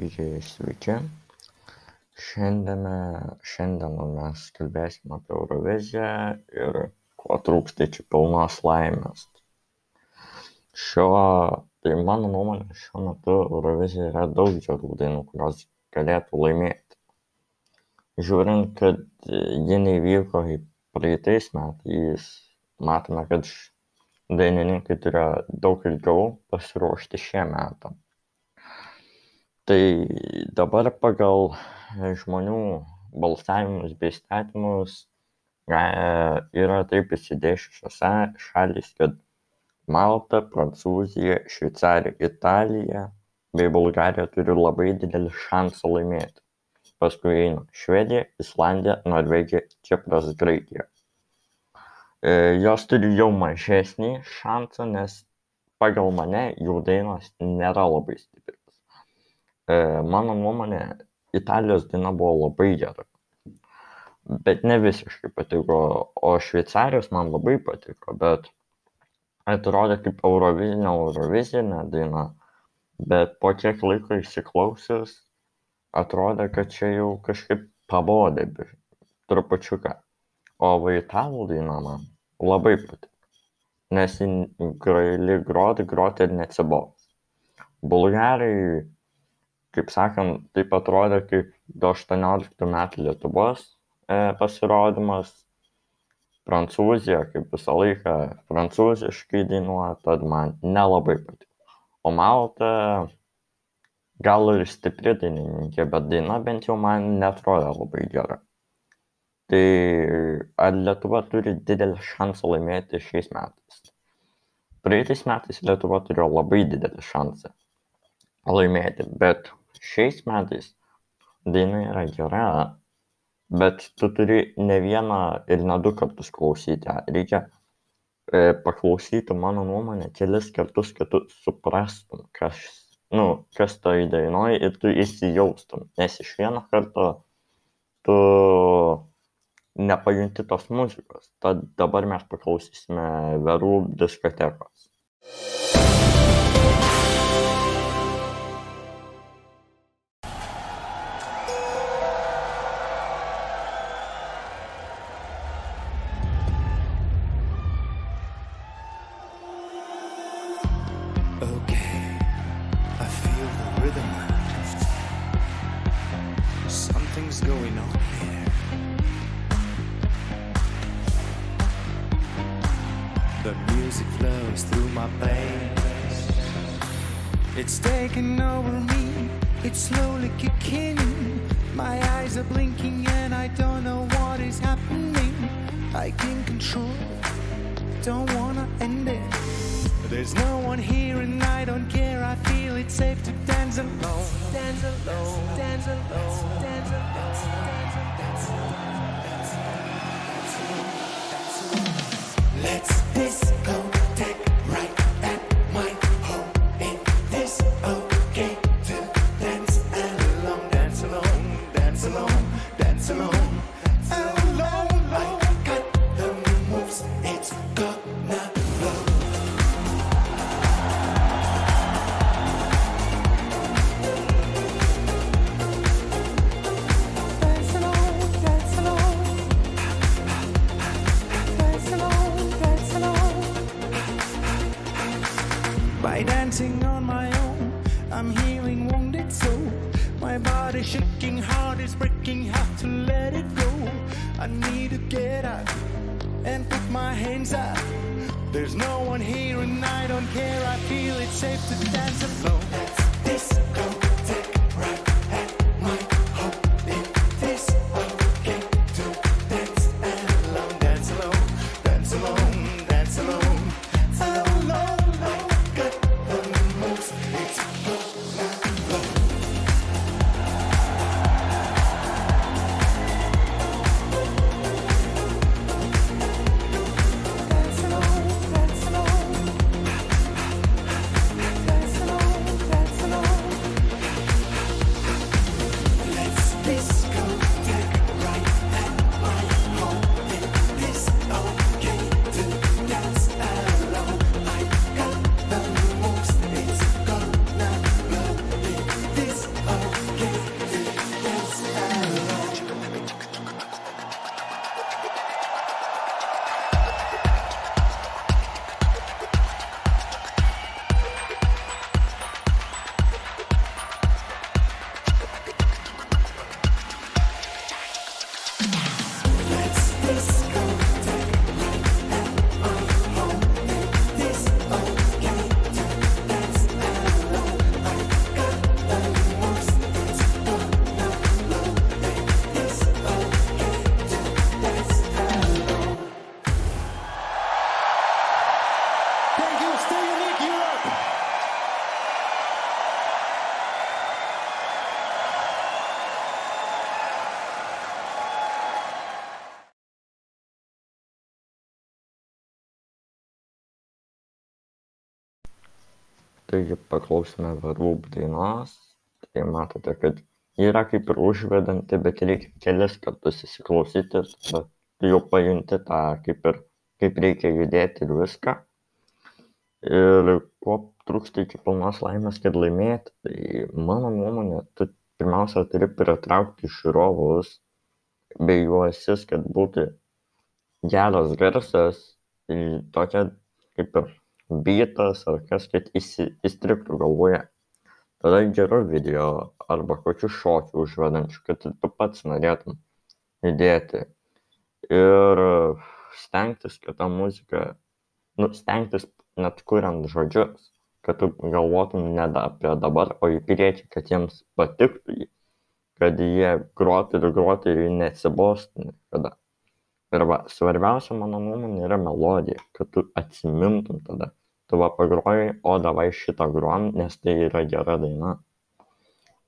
Taigi sveiki. Šiandien, šiandien mes kalbėsim apie Euroviziją ir ko trūksta čia pilnos laimės. Šiuo, tai mano nuomonė, šiuo metu Eurovizijoje yra daug gerų dainų, kurios galėtų laimėti. Žiūrint, kad ji neįvyko kaip praeitais metais, matome, kad dainininkai turėjo daug ilgiau pasiruošti šiem metam tai dabar pagal žmonių balsavimus bei įstatymus yra taip išsidėsčiusios šalys, kad Malta, Prancūzija, Šveicarija, Italija bei Bulgarija turi labai didelį šansą laimėti. Paskui eina Švedija, Islandija, Norvegija, Kipras, Graikija. E, jos turi jau mažesnį šansą, nes pagal mane jų dainos nėra labai stiprios. E, mano nuomone italijos daina buvo labai gera bet ne visiškai patiko o šveicarijos man labai patiko bet atrodė kaip eurovizinė eurovizinė daina bet po kiek laiko įsiklausius atrodė kad čia jau kažkaip pabodę trupučiuką o va italų daina man labai patiko nes ji gali groti groti ir neatsibos bulgarai kaip sakant taip atrodė kaip du aštuonioliktų metų lietuvos e, pasirodymas. Prancūzija kaip visą laiką prancūziškai dainuoja tad man nelabai patiko. O malta gal ir stipri dainininkė bet daina bent jau man neatrodė labai gera. Tai ar lietuva turi didelį šansą laimėti šiais metais? Praeitais metais lietuva turėjo labai didelį šansą laimėti bet šiais metais daina yra gera bet tu turi ne vieną ir ne du kartus klausyti ją. Reikia e, paklausyti mano nuomone kelis kartus kad tu suprastum kas nu kas toj dainoj ir tu įsijaustum. Nes iš vieno karto tu nepajunti tos muzikos. Tad dabar mes paklausysime verų diskotekos. Okay, Something's going on here. The music flows through my veins. It's taking over me. It's slowly kicking in. My eyes are blinking and I don't know what is happening. I can't control. Don't wanna end it. There's no one here and I don't care. I feel it's safe to stands alone, stands alone, stands alone, stands alone, stands alone. Let's this. On my own, I'm healing wounded soul. My body shaking, heart is breaking, have to let it go. I need to get out and put my hands up. There's no one here and I don't care. I feel it's safe to taigi paklausime The Roop dainos. Tai matote, kad yra kaip ir užvedanti, bet reikia kelis kartus įsiklausyti, tada tu jau pajunti tą kaip ir, kaip reikia judėti ir viską. Ir ko trūksta iki pilnos laimės, kad laimėti, tai mano nuomonė, tu pirmiausia turi pritraukti žiūrovus bei juosis, kad būtų geras garsas, tai tokia kaip ir bytas ar kas, kad įsi, įstriktų galvoje. Tada geru video arba kokiu šokiu užvedančiu, kad tu pats norėtum judėti. Ir stengtis, kad ta muzika, nu, stengtis net kuriant žodžius, kad tu galvotum ne apie dabar, o į priekį, kad jiems patiktų, jį, kad jie grotų ir grotų ir neatsibostų niekada. Ir va, svarbiausia mano nuomonė yra melodija, kad tu atsimintum tada. Tu va pagrojai, o davai šitą grojam, nes tai yra gera daina.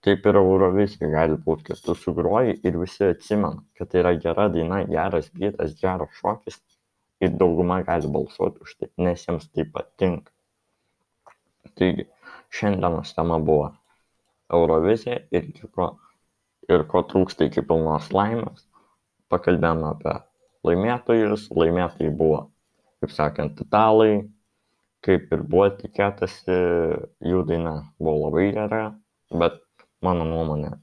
Taip ir Eurovizija gali būti, kad tu sugroji ir visi atsimena, kad tai yra gera daina, geras bytas, geras šokis ir dauguma gali balsuoti už tai, nes jiems tai patinka. Taigi, šiandienos tema buvo Eurovizija ir, ko, ir ko trūksta iki pilnos laimės. Pakalbėjome apie laimėtojus, laimėtojai buvo, kaip sakant, italai, kaip ir buvo tikėtasi, jų daina buvo labai gera, bet mano nuomonė,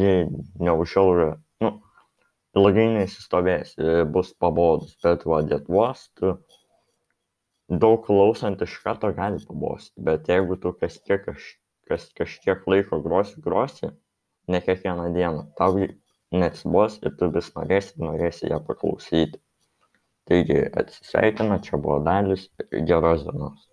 jie neužilga, nu, ilgai neįsistovės, bus pabodus, bet va Lietuvos, tu daug klausant iš karto gali pabosti, bet jeigu tu kažkiek, kaž, kas, kažkiek laiko grosi, grosi, ne kiekvieną dieną, tau ji neatsibos ir tu vis norėsi norėsi ją paklausyti. Taigi atsisveikina, čia buvo dalis, geros dienos.